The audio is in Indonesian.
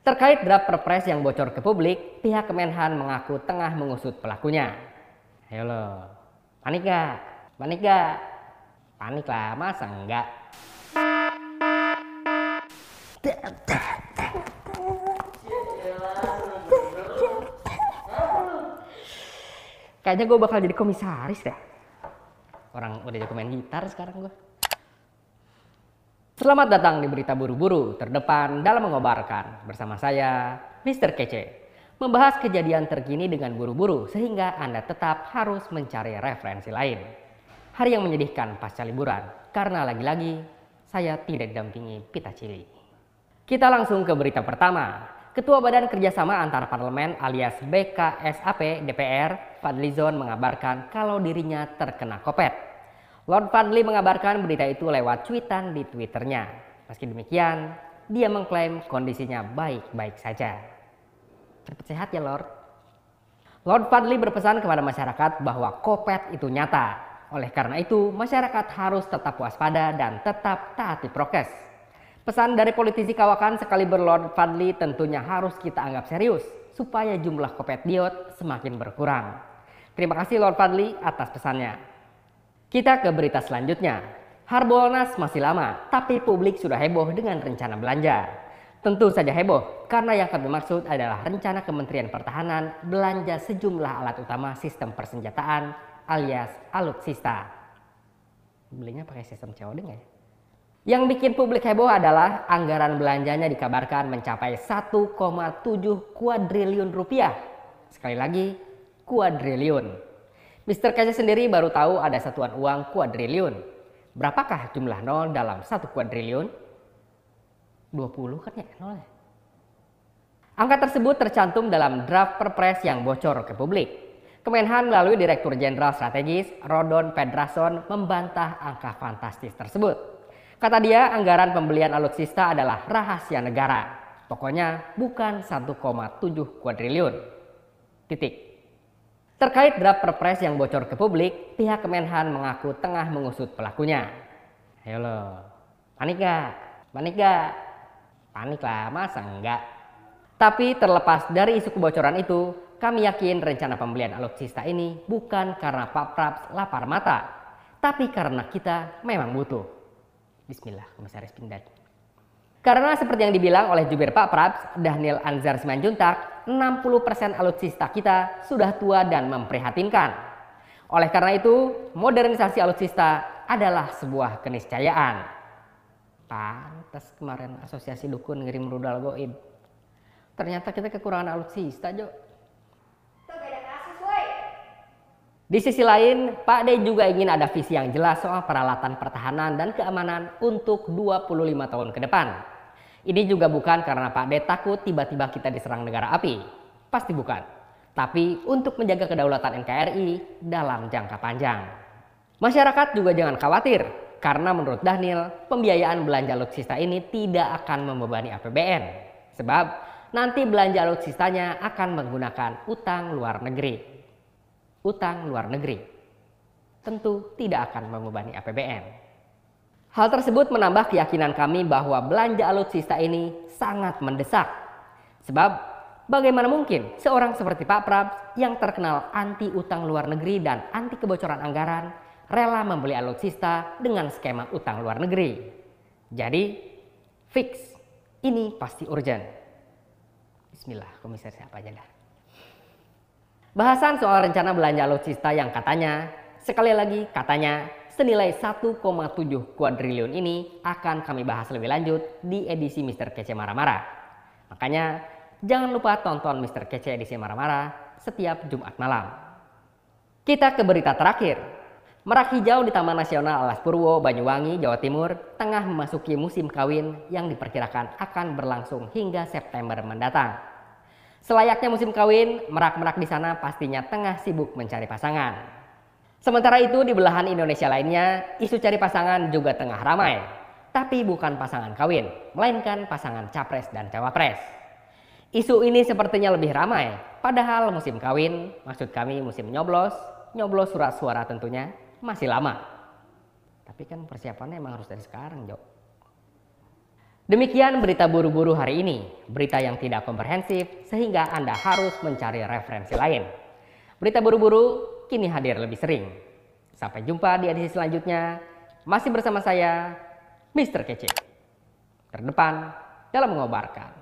Terkait draft perpres yang bocor ke publik, pihak Kemenhan mengaku tengah mengusut pelakunya. Ayo lo, panik gak? Panik gak? Panik lah, masa enggak? Kayaknya gue bakal jadi komisaris deh. Orang udah jago main gitar sekarang gue. Selamat datang di Berita Buru-Buru terdepan dalam mengobarkan bersama saya, Mr. Kece. Membahas kejadian terkini dengan buru-buru sehingga Anda tetap harus mencari referensi lain. Hari yang menyedihkan pasca liburan karena lagi-lagi saya tidak didampingi Pita Cili. Kita langsung ke berita pertama. Ketua Badan Kerjasama Antar Parlemen alias BKSAP DPR, Fadlizon mengabarkan kalau dirinya terkena kopet. Lord Fadli mengabarkan berita itu lewat cuitan di Twitternya. Meski demikian, dia mengklaim kondisinya baik-baik saja. Cepat sehat ya Lord. Lord Fadli berpesan kepada masyarakat bahwa kopet itu nyata. Oleh karena itu, masyarakat harus tetap waspada dan tetap taati prokes. Pesan dari politisi kawakan sekali berlord Fadli tentunya harus kita anggap serius supaya jumlah kopet diot semakin berkurang. Terima kasih Lord Fadli atas pesannya. Kita ke berita selanjutnya. Harbolnas masih lama, tapi publik sudah heboh dengan rencana belanja. Tentu saja heboh, karena yang kami maksud adalah rencana Kementerian Pertahanan belanja sejumlah alat utama sistem persenjataan alias alutsista. Belinya pakai sistem COD nggak ya? Yang bikin publik heboh adalah anggaran belanjanya dikabarkan mencapai 1,7 kuadriliun rupiah. Sekali lagi, kuadriliun. Mr. Kece sendiri baru tahu ada satuan uang kuadriliun. Berapakah jumlah nol dalam satu kuadriliun? 20 kan ya nol ya? Angka tersebut tercantum dalam draft perpres yang bocor ke publik. Kemenhan melalui Direktur Jenderal Strategis Rodon Pedrason membantah angka fantastis tersebut. Kata dia, anggaran pembelian alutsista adalah rahasia negara. Pokoknya bukan 1,7 kuadriliun. Titik. Terkait draft perpres yang bocor ke publik, pihak Kemenhan mengaku tengah mengusut pelakunya. Ayo lo, panik gak? Panik gak? Panik lah, masa enggak? Tapi terlepas dari isu kebocoran itu, kami yakin rencana pembelian alutsista ini bukan karena Pak Praps lapar mata, tapi karena kita memang butuh. Bismillah, Komisaris Pindad. Karena seperti yang dibilang oleh jubir Pak Praps, Daniel Anzar Simanjuntak, 60% alutsista kita sudah tua dan memprihatinkan. Oleh karena itu, modernisasi alutsista adalah sebuah keniscayaan. Pantas kemarin asosiasi dukun ngirim rudal goib. Ternyata kita kekurangan alutsista, Jo. Di sisi lain, Pak D juga ingin ada visi yang jelas soal peralatan pertahanan dan keamanan untuk 25 tahun ke depan. Ini juga bukan karena Pak D takut tiba-tiba kita diserang negara api. Pasti bukan. Tapi untuk menjaga kedaulatan NKRI dalam jangka panjang. Masyarakat juga jangan khawatir karena menurut Daniel, pembiayaan belanja alutsista ini tidak akan membebani APBN. Sebab nanti belanja alutsistanya akan menggunakan utang luar negeri. Utang luar negeri tentu tidak akan membebani APBN. Hal tersebut menambah keyakinan kami bahwa belanja alutsista ini sangat mendesak. Sebab bagaimana mungkin seorang seperti Pak Prabs yang terkenal anti utang luar negeri dan anti kebocoran anggaran rela membeli alutsista dengan skema utang luar negeri. Jadi fix ini pasti urgent. Bismillah, komisaris siapa aja dah. Bahasan soal rencana belanja alutsista yang katanya, sekali lagi katanya senilai 1,7 kuadriliun ini akan kami bahas lebih lanjut di edisi Mr. Kece Marah-Marah. Makanya jangan lupa tonton Mr. Kece edisi Marah-Marah setiap Jumat malam. Kita ke berita terakhir. Merak hijau di Taman Nasional Alas Purwo, Banyuwangi, Jawa Timur tengah memasuki musim kawin yang diperkirakan akan berlangsung hingga September mendatang. Selayaknya musim kawin, merak-merak di sana pastinya tengah sibuk mencari pasangan. Sementara itu di belahan Indonesia lainnya, isu cari pasangan juga tengah ramai. Tapi bukan pasangan kawin, melainkan pasangan capres dan cawapres. Isu ini sepertinya lebih ramai, padahal musim kawin, maksud kami musim nyoblos, nyoblos surat suara tentunya, masih lama. Tapi kan persiapannya emang harus dari sekarang, Jo. Demikian berita buru-buru hari ini, berita yang tidak komprehensif sehingga Anda harus mencari referensi lain. Berita buru-buru kini hadir lebih sering. Sampai jumpa di edisi selanjutnya, masih bersama saya, Mr. Kece. Terdepan dalam mengobarkan.